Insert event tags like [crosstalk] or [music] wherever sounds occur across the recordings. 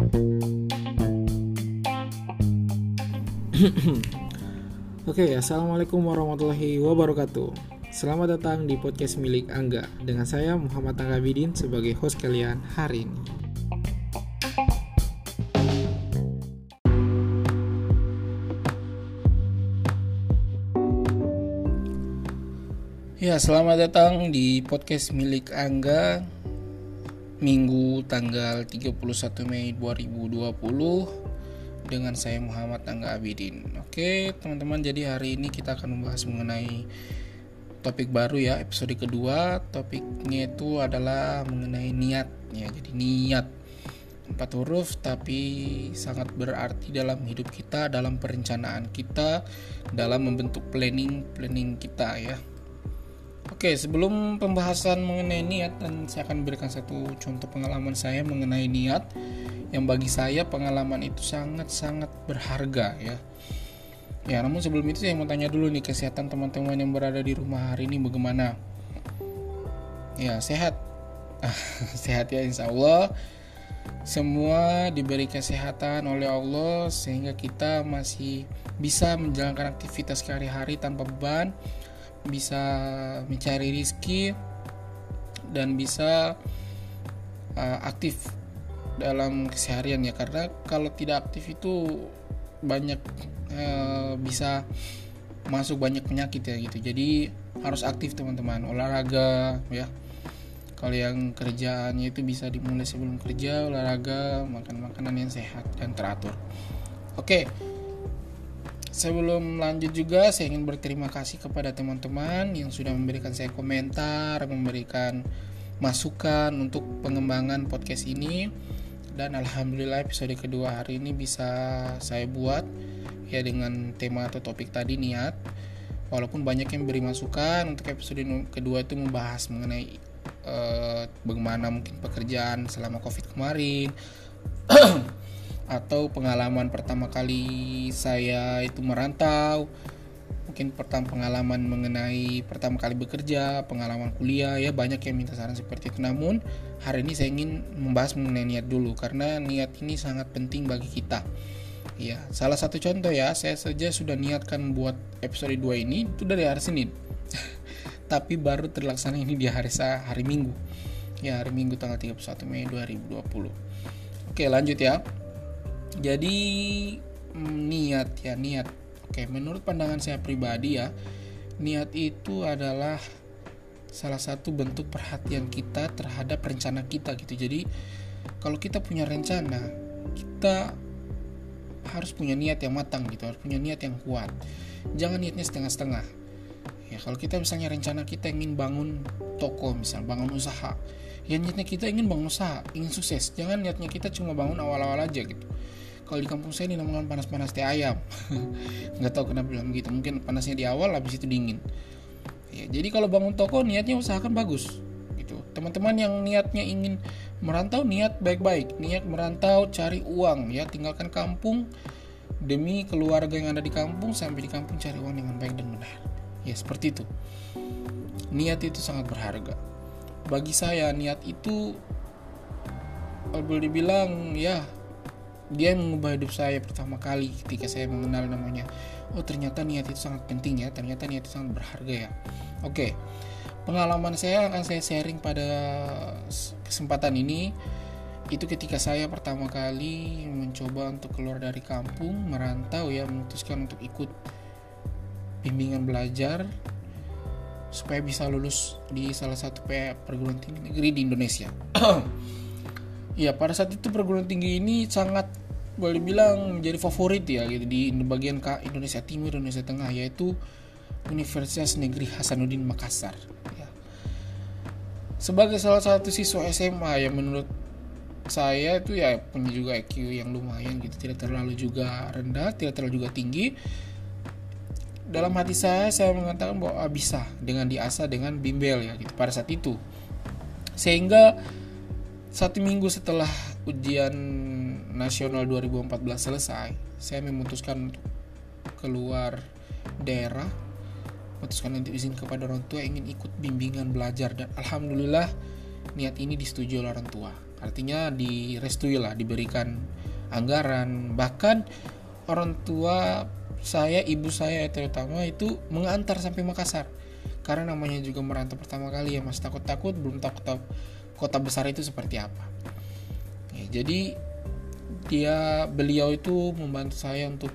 [clears throat] Oke, assalamualaikum warahmatullahi wabarakatuh. Selamat datang di podcast milik Angga dengan saya Muhammad Angga Bidin sebagai host kalian hari ini. Ya, selamat datang di podcast milik Angga Minggu tanggal 31 Mei 2020 dengan saya Muhammad Angga Abidin. Oke, teman-teman, jadi hari ini kita akan membahas mengenai topik baru ya, episode kedua. Topiknya itu adalah mengenai niat ya. Jadi niat empat huruf tapi sangat berarti dalam hidup kita, dalam perencanaan kita, dalam membentuk planning planning kita ya. Oke, sebelum pembahasan mengenai niat dan saya akan berikan satu contoh pengalaman saya mengenai niat yang bagi saya pengalaman itu sangat-sangat berharga ya. Ya, namun sebelum itu saya mau tanya dulu nih kesehatan teman-teman yang berada di rumah hari ini bagaimana? Ya, sehat. [laughs] sehat ya insya Allah. Semua diberi kesehatan oleh Allah sehingga kita masih bisa menjalankan aktivitas sehari-hari tanpa beban, bisa mencari rizki dan bisa uh, aktif dalam keseharian ya. Karena kalau tidak aktif itu banyak e, bisa masuk banyak penyakit ya gitu. Jadi harus aktif teman-teman. Olahraga ya. Kalau yang kerjaannya itu bisa dimulai sebelum kerja olahraga makan makanan yang sehat dan teratur. Oke sebelum lanjut juga saya ingin berterima kasih kepada teman-teman yang sudah memberikan saya komentar memberikan masukan untuk pengembangan podcast ini. Dan alhamdulillah episode kedua hari ini bisa saya buat ya dengan tema atau topik tadi niat. Walaupun banyak yang beri masukan untuk episode kedua itu membahas mengenai uh, bagaimana mungkin pekerjaan selama covid kemarin [clears throat] atau pengalaman pertama kali saya itu merantau mungkin pertama pengalaman mengenai pertama kali bekerja, pengalaman kuliah ya banyak yang minta saran seperti itu. Namun hari ini saya ingin membahas mengenai niat dulu karena niat ini sangat penting bagi kita. Ya, salah satu contoh ya, saya saja sudah niatkan buat episode 2 ini itu dari hari Senin. [laughs] Tapi baru terlaksana ini di hari hari Minggu. Ya, hari Minggu tanggal 31 Mei 2020. Oke, lanjut ya. Jadi niat ya, niat Oke, menurut pandangan saya pribadi ya, niat itu adalah salah satu bentuk perhatian kita terhadap rencana kita gitu. Jadi kalau kita punya rencana, kita harus punya niat yang matang gitu, harus punya niat yang kuat. Jangan niatnya setengah-setengah. Ya, kalau kita misalnya rencana kita ingin bangun toko, misal bangun usaha, ya niatnya kita ingin bangun usaha, ingin sukses. Jangan niatnya kita cuma bangun awal-awal aja gitu. Kalau di kampung saya ini namanya panas-panas teh ayam. [laughs] Nggak tahu kenapa bilang begitu. Mungkin panasnya di awal habis itu dingin. Ya, jadi kalau bangun toko niatnya usahakan bagus gitu. Teman-teman yang niatnya ingin merantau niat baik-baik. Niat merantau cari uang ya. Tinggalkan kampung demi keluarga yang ada di kampung sampai di kampung cari uang dengan baik dan benar. Ya seperti itu. Niat itu sangat berharga bagi saya niat itu boleh dibilang ya dia mengubah hidup saya pertama kali ketika saya mengenal namanya. Oh ternyata niat itu sangat penting ya ternyata niat itu sangat berharga ya. Oke pengalaman saya akan saya sharing pada kesempatan ini itu ketika saya pertama kali mencoba untuk keluar dari kampung merantau ya memutuskan untuk ikut bimbingan belajar supaya bisa lulus di salah satu perguruan tinggi negeri di Indonesia. [clears throat] ya pada saat itu perguruan tinggi ini sangat boleh bilang menjadi favorit ya gitu di bagian ke Indonesia Timur Indonesia Tengah yaitu Universitas Negeri Hasanuddin Makassar ya. sebagai salah satu siswa SMA yang menurut saya itu ya punya juga IQ yang lumayan gitu tidak terlalu juga rendah tidak terlalu juga tinggi dalam hati saya saya mengatakan bahwa ah, bisa dengan diasah dengan bimbel ya gitu pada saat itu. Sehingga satu minggu setelah ujian nasional 2014 selesai, saya memutuskan untuk keluar daerah, memutuskan untuk izin kepada orang tua ingin ikut bimbingan belajar. Dan alhamdulillah niat ini disetujui oleh orang tua. artinya direstui lah diberikan anggaran. Bahkan orang tua saya ibu saya terutama itu mengantar sampai Makassar. Karena namanya juga merantau pertama kali ya masih takut-takut belum tahu kota, besar itu seperti apa. Ya, jadi dia beliau itu membantu saya untuk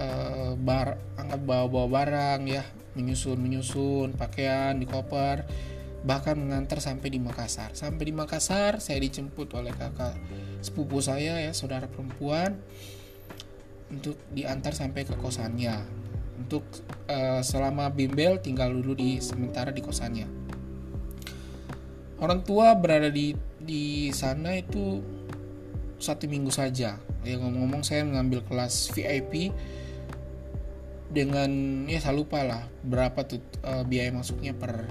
uh, bar angkat bawa-bawa barang ya menyusun menyusun pakaian di koper bahkan mengantar sampai di Makassar. Sampai di Makassar saya dijemput oleh kakak sepupu saya ya saudara perempuan untuk diantar sampai ke kosannya. Untuk uh, selama bimbel tinggal dulu di sementara di kosannya. Orang tua berada di di sana itu satu minggu saja. Ya ngomong-ngomong saya mengambil kelas VIP dengan ya saya lupa lah berapa tuh uh, biaya masuknya per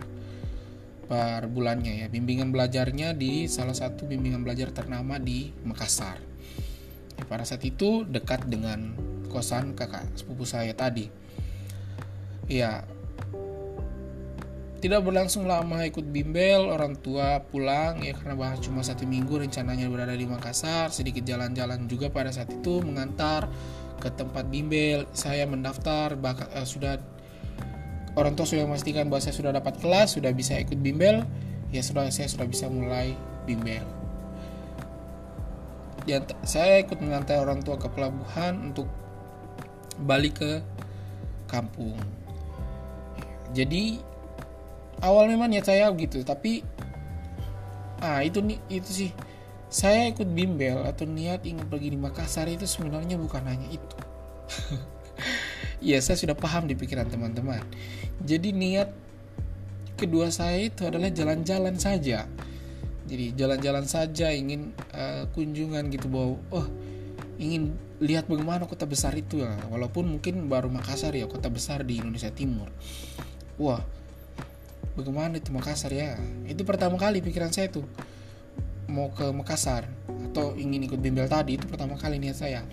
per bulannya ya. Bimbingan belajarnya di salah satu bimbingan belajar ternama di Makassar pada saat itu dekat dengan kosan kakak sepupu saya tadi. Ya tidak berlangsung lama ikut bimbel orang tua pulang ya karena bahas cuma satu minggu rencananya berada di Makassar. Sedikit jalan-jalan juga pada saat itu mengantar ke tempat bimbel. Saya mendaftar bahkan uh, sudah orang tua sudah memastikan bahwa saya sudah dapat kelas sudah bisa ikut bimbel. Ya sudah saya sudah bisa mulai bimbel dan saya ikut mengantar orang tua ke pelabuhan untuk balik ke kampung jadi awal memang niat saya begitu tapi ah itu nih itu sih saya ikut bimbel atau niat ingin pergi di Makassar itu sebenarnya bukan hanya itu. [laughs] ya saya sudah paham di pikiran teman-teman. Jadi niat kedua saya itu adalah jalan-jalan saja. Jadi jalan-jalan saja ingin uh, kunjungan gitu bahwa oh ingin lihat bagaimana kota besar itu ya. Walaupun mungkin baru Makassar ya kota besar di Indonesia Timur. Wah, bagaimana itu Makassar ya? Itu pertama kali pikiran saya tuh mau ke Makassar atau ingin ikut bimbel tadi itu pertama kali niat saya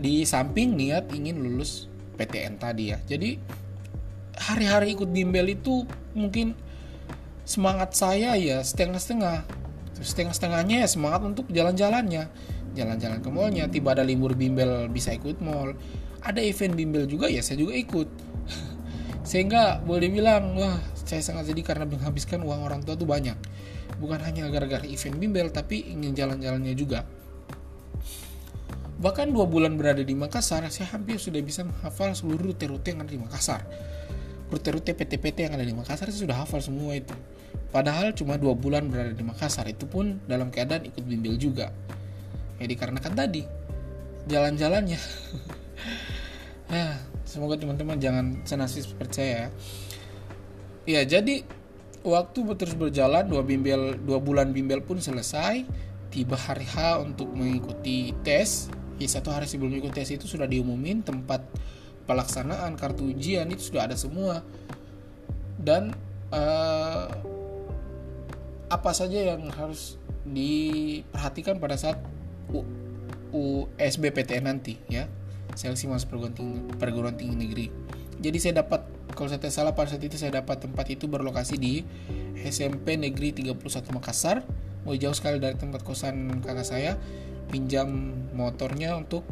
di samping niat ingin lulus PTN tadi ya jadi hari-hari ikut bimbel itu mungkin semangat saya ya setengah-setengah. Setengah-setengahnya ya semangat untuk jalan-jalannya. Jalan-jalan ke mallnya tiba ada libur bimbel bisa ikut mall. Ada event bimbel juga ya saya juga ikut. [laughs] Sehingga boleh bilang wah saya sangat sedih karena menghabiskan uang orang tua tuh banyak. Bukan hanya gara-gara event bimbel tapi ingin jalan-jalannya juga. Bahkan dua bulan berada di Makassar saya hampir sudah bisa menghafal seluruh rute-rute yang ada di Makassar rute-rute PT-PT yang ada di Makassar sudah hafal semua itu. Padahal cuma dua bulan berada di Makassar. Itu pun dalam keadaan ikut bimbel juga. Ya dikarenakan tadi jalan-jalannya. [laughs] Ya semoga teman-teman jangan senasib seperti saya ya. Ya jadi waktu terus berjalan dua bimbel dua bulan bimbel pun selesai. Tiba hari H untuk mengikuti tes. Ya satu hari sebelum mengikuti tes itu sudah diumumin tempat pelaksanaan kartu ujian itu sudah ada semua. Dan uh, apa saja yang harus diperhatikan pada saat USBPTN nanti ya? Seleksi masuk perguruan tinggi, perguruan tinggi negeri. Jadi saya dapat kalau saya tidak salah pada saat itu saya dapat tempat itu berlokasi di SMP Negeri 31 Makassar. Mau jauh sekali dari tempat kosan kakak saya pinjam motornya untuk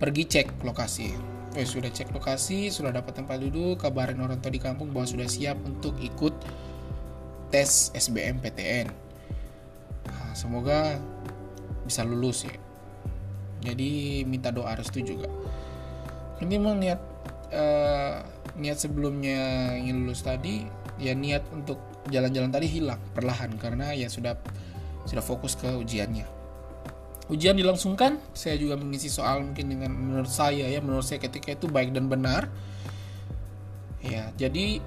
pergi cek lokasi. Eh, sudah cek lokasi sudah dapat tempat duduk kabarin orang tua di kampung bahwa sudah siap untuk ikut tes SBM PTN nah, semoga bisa lulus ya. Jadi minta doa restu juga. Ini memang niat uh, niat sebelumnya ingin lulus tadi ya niat untuk jalan-jalan tadi hilang perlahan karena ya sudah sudah fokus ke ujiannya ujian dilangsungkan. Saya juga mengisi soal mungkin dengan menurut saya ya menurut saya ketika itu baik dan benar. Ya jadi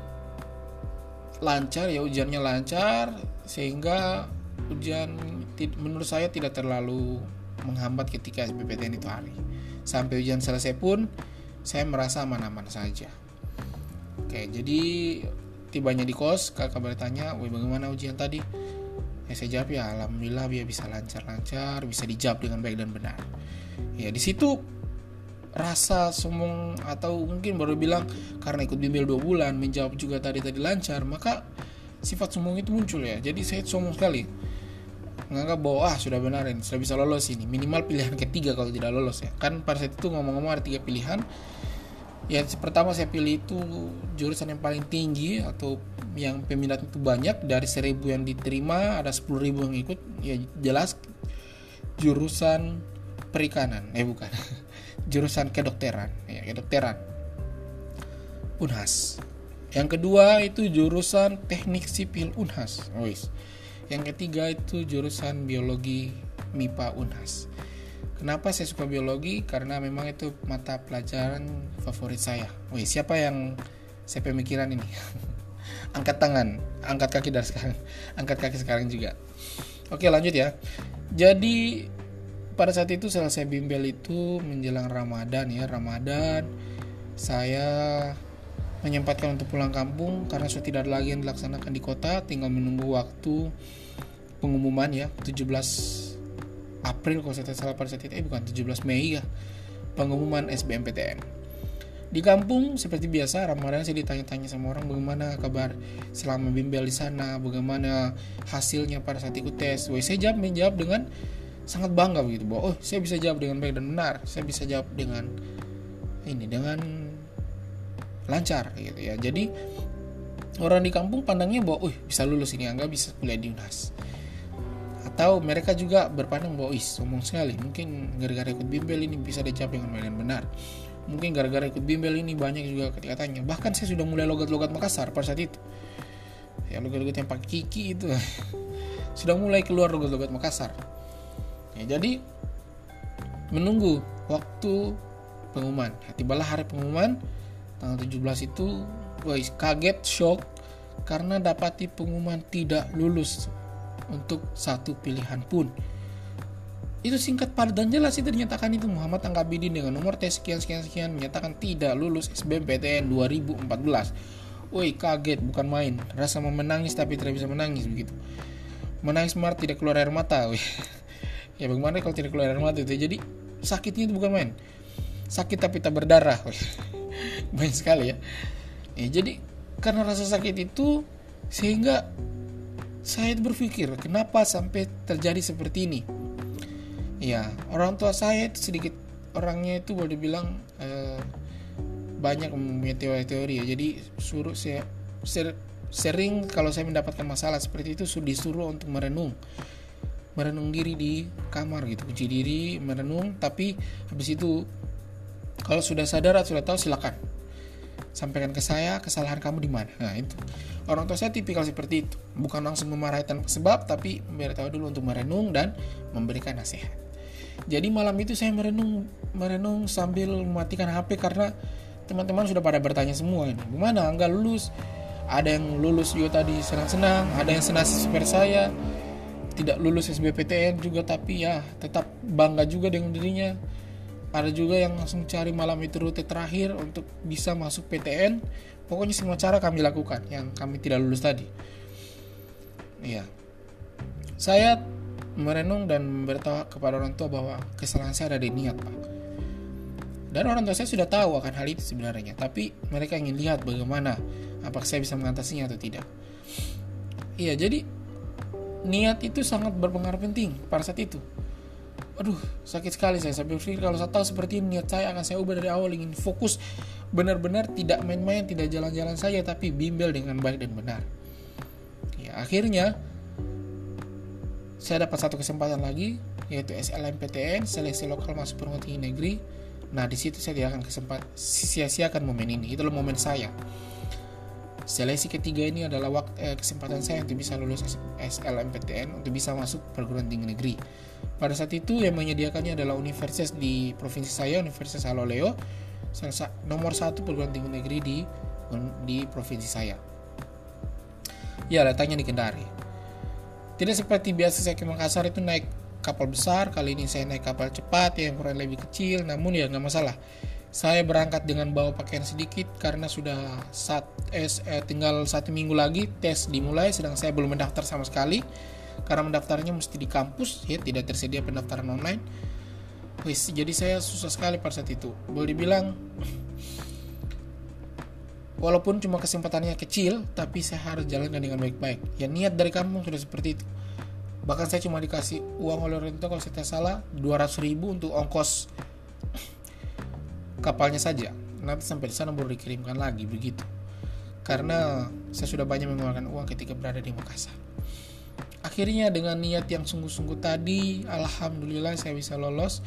lancar ya ujiannya lancar sehingga ujian menurut saya tidak terlalu menghambat ketika SBPTN itu hari. Sampai ujian selesai pun saya merasa aman-aman saja. Oke jadi tibanya di kos kakak bertanya woi bagaimana ujian tadi ya saya jawab ya alhamdulillah dia bisa lancar-lancar bisa dijawab dengan baik dan benar. Ya di situ rasa sombong atau mungkin baru bilang karena ikut bimbel dua bulan menjawab juga tadi tadi lancar maka sifat sombong itu muncul ya. Jadi saya sombong sekali. Menganggap bahwa ah sudah benar ini sudah bisa lolos ini. Minimal pilihan ketiga kalau tidak lolos ya. Kan pada saat itu ngomong-ngomong ada tiga pilihan. Ya pertama saya pilih itu jurusan yang paling tinggi atau yang peminat itu banyak dari seribu yang diterima ada sepuluh ribu yang ikut ya jelas jurusan perikanan eh bukan [laughs] jurusan kedokteran ya kedokteran Unhas yang kedua itu jurusan teknik sipil Unhas oh, yang ketiga itu jurusan biologi MIPA Unhas. Kenapa saya suka biologi? Karena memang itu mata pelajaran favorit saya. Wih, siapa yang saya pemikiran ini? [laughs] angkat tangan, angkat kaki dari sekarang, [laughs] angkat kaki sekarang juga. Oke, lanjut ya. Jadi pada saat itu selesai bimbel itu menjelang Ramadan ya, Ramadan saya menyempatkan untuk pulang kampung karena sudah tidak ada lagi yang dilaksanakan di kota. Tinggal menunggu waktu pengumuman ya. 17 April kalau saya tidak salah pada saat itu. Eh bukan 17 Mei ya. Pengumuman SBMPTN di kampung seperti biasa Ramadan saya ditanya-tanya sama orang bagaimana kabar selama bimbel di sana? Bagaimana hasilnya pada saat ikut tes? Woi, saya jawab menjawab dengan sangat bangga begitu bahwa oh saya bisa jawab dengan baik dan benar. Saya bisa jawab dengan ini dengan lancar gitu ya. Jadi orang di kampung pandangnya bahwa uh bisa lulus ini enggak bisa kuliah di UNAS. Atau mereka juga berpandang bahwa ih sombong sekali. Mungkin gara-gara ikut bimbel ini bisa dijawab dengan baik dan benar mungkin gara-gara ikut bimbel ini banyak juga ketika bahkan saya sudah mulai logat-logat Makassar pada saat itu. Ya logat-logat yang pakai kiki itu. [laughs] Sudah mulai keluar logat-logat Makassar. Ya jadi menunggu waktu pengumuman. Tibalah hari pengumuman tanggal 17 itu guys kaget shock karena dapati pengumuman tidak lulus untuk satu pilihan pun itu singkat padat dan jelas itu dinyatakan itu. Muhammad Angkabidin dengan nomor tes sekian sekian sekian menyatakan tidak lulus SBMPTN 2014 Woi kaget bukan main. Rasa mau menangis tapi tidak bisa menangis begitu. Menangis smart tidak keluar air mata Wih. [laughs] ya bagaimana kalau tidak keluar air mata itu? Jadi sakitnya itu bukan main. Sakit tapi tak berdarah Wih banyak [laughs] sekali ya. ya jadi karena rasa sakit itu sehingga saya berpikir kenapa sampai terjadi seperti ini ya orang tua saya itu sedikit orangnya itu boleh dibilang eh, banyak mempunyai teori-teori ya. Jadi suruh saya ser, sering kalau saya mendapatkan masalah seperti itu disuruh untuk merenung. Merenung diri di kamar gitu kunci diri merenung. Tapi habis itu kalau sudah sadar atau sudah tahu silakan. Sampaikan ke saya kesalahan kamu di mana. Nah itu. Orang tua saya tipikal seperti itu, bukan langsung memarahi tanpa sebab, tapi memberitahu dulu untuk merenung dan memberikan nasihat. Jadi malam itu saya merenung merenung sambil mematikan HP karena teman-teman sudah pada bertanya semua ini, gimana? Enggak lulus? Ada yang lulus juga tadi senang-senang, ada yang senasib seperti saya, tidak lulus SBPTN juga tapi ya tetap bangga juga dengan dirinya. Ada juga yang langsung cari malam itu rute terakhir untuk bisa masuk PTN pokoknya semua cara kami lakukan yang kami tidak lulus tadi. Iya. Saya merenung dan beritahu kepada orang tua bahwa kesalahan saya ada di niat pak. Dan orang tua saya sudah tahu akan hal itu sebenarnya tapi mereka ingin lihat bagaimana apakah saya bisa mengatasinya atau tidak. Iya jadi niat itu sangat berpengaruh penting pada saat itu. Aduh sakit sekali saya. Sampai berpikir kalau saya tahu seperti ini niat saya akan saya ubah dari awal ingin fokus benar-benar tidak main-main tidak jalan-jalan saja tapi bimbel dengan baik dan benar. Ya akhirnya saya dapat satu kesempatan lagi yaitu SLMPTN seleksi lokal masuk perguruan tinggi negeri nah di situ saya tidak akan kesempat sia-siakan momen ini itulah momen saya Seleksi ketiga ini adalah waktu, eh, kesempatan saya untuk bisa lulus SLMPTN untuk bisa masuk perguruan tinggi negeri. Pada saat itu yang menyediakannya adalah universitas di provinsi saya, Universitas Haloleo, nomor satu perguruan tinggi negeri di di provinsi saya. Ya letaknya di Kendari. Tidak seperti biasa saya ke Makassar itu naik kapal besar, kali ini saya naik kapal cepat yang ukuran lebih kecil, namun ya nggak masalah. Saya berangkat dengan bawa pakaian sedikit karena sudah saat eh, eh, tinggal satu minggu lagi tes dimulai sedang saya belum mendaftar sama sekali. Karena mendaftarnya mesti di kampus ya tidak tersedia pendaftaran online. Jadi saya susah sekali pada saat itu. Boleh dibilang walaupun cuma kesempatannya kecil tapi saya harus jalankan dengan baik-baik. Ya niat dari kamu sudah seperti itu. Bahkan saya cuma dikasih uang oleh orang tua kalau saya tidak salah 200 ribu untuk ongkos kapalnya saja. Nanti sampai di sana baru dikirimkan lagi begitu. Karena saya sudah banyak mengeluarkan uang ketika berada di Makassar. Akhirnya dengan niat yang sungguh-sungguh tadi alhamdulillah saya bisa lolos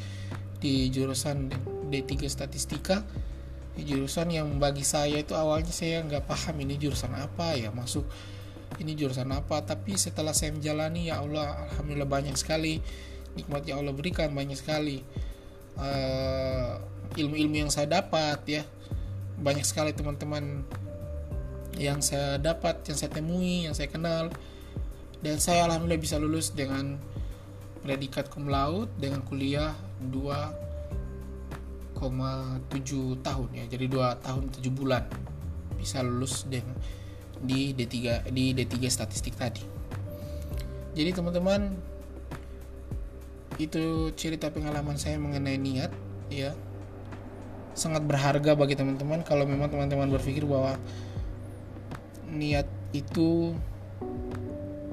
di jurusan D3 statistika jurusan yang bagi saya itu awalnya saya nggak paham ini jurusan apa ya masuk ini jurusan apa. Tapi setelah saya menjalani ya Allah alhamdulillah banyak sekali. Nikmat yang Allah berikan banyak sekali. Uh, ilmu-ilmu yang saya dapat ya. Banyak sekali teman-teman yang saya dapat yang saya temui yang saya kenal. Dan saya alhamdulillah bisa lulus dengan predikat cum laude dengan kuliah 2,7 tahun ya jadi 2 tahun 7 bulan bisa lulus dengan di D3 di D3 statistik tadi. Jadi teman-teman itu cerita pengalaman saya mengenai niat ya. Sangat berharga bagi teman-teman kalau memang teman-teman berpikir bahwa niat itu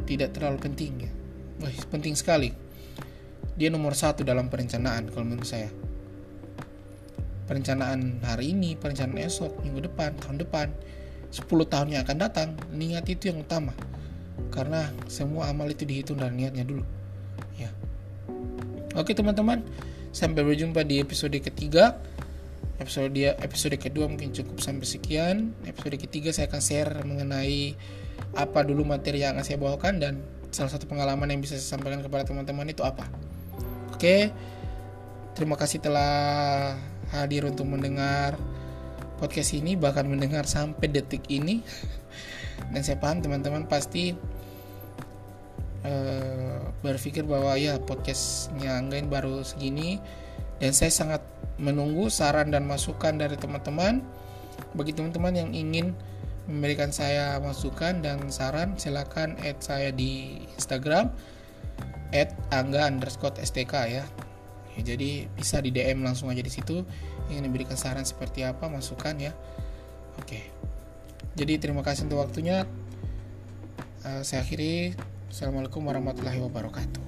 tidak terlalu penting ya. Wah, penting sekali. Dia nomor satu dalam perencanaan kalau menurut saya. Perencanaan hari ini, perencanaan esok, minggu depan, tahun depan 10 tahun yang akan datang, niat itu yang utama. Karena semua amal itu dihitung dari niatnya dulu. Ya. Oke teman-teman, sampai berjumpa di episode ketiga. Episode episode kedua mungkin cukup sampai sekian. Episode ketiga saya akan share mengenai apa dulu materi yang akan saya bawakan dan salah satu pengalaman yang bisa saya sampaikan kepada teman-teman itu apa. Oke. Terima kasih telah hadir untuk mendengar podcast ini bahkan mendengar sampai detik ini. [laughs] Dan saya paham teman-teman pasti uh, berpikir bahwa ya podcastnya anggain baru segini. Dan saya sangat menunggu saran dan masukan dari teman-teman. Bagi teman-teman yang ingin memberikan saya masukan dan saran silakan add saya di Instagram add angga underscore stk ya ya, jadi bisa di DM langsung aja di situ. Ingin diberikan saran seperti apa masukan ya. Oke. Jadi terima kasih untuk waktunya. Uh, saya akhiri. Assalamualaikum warahmatullahi wabarakatuh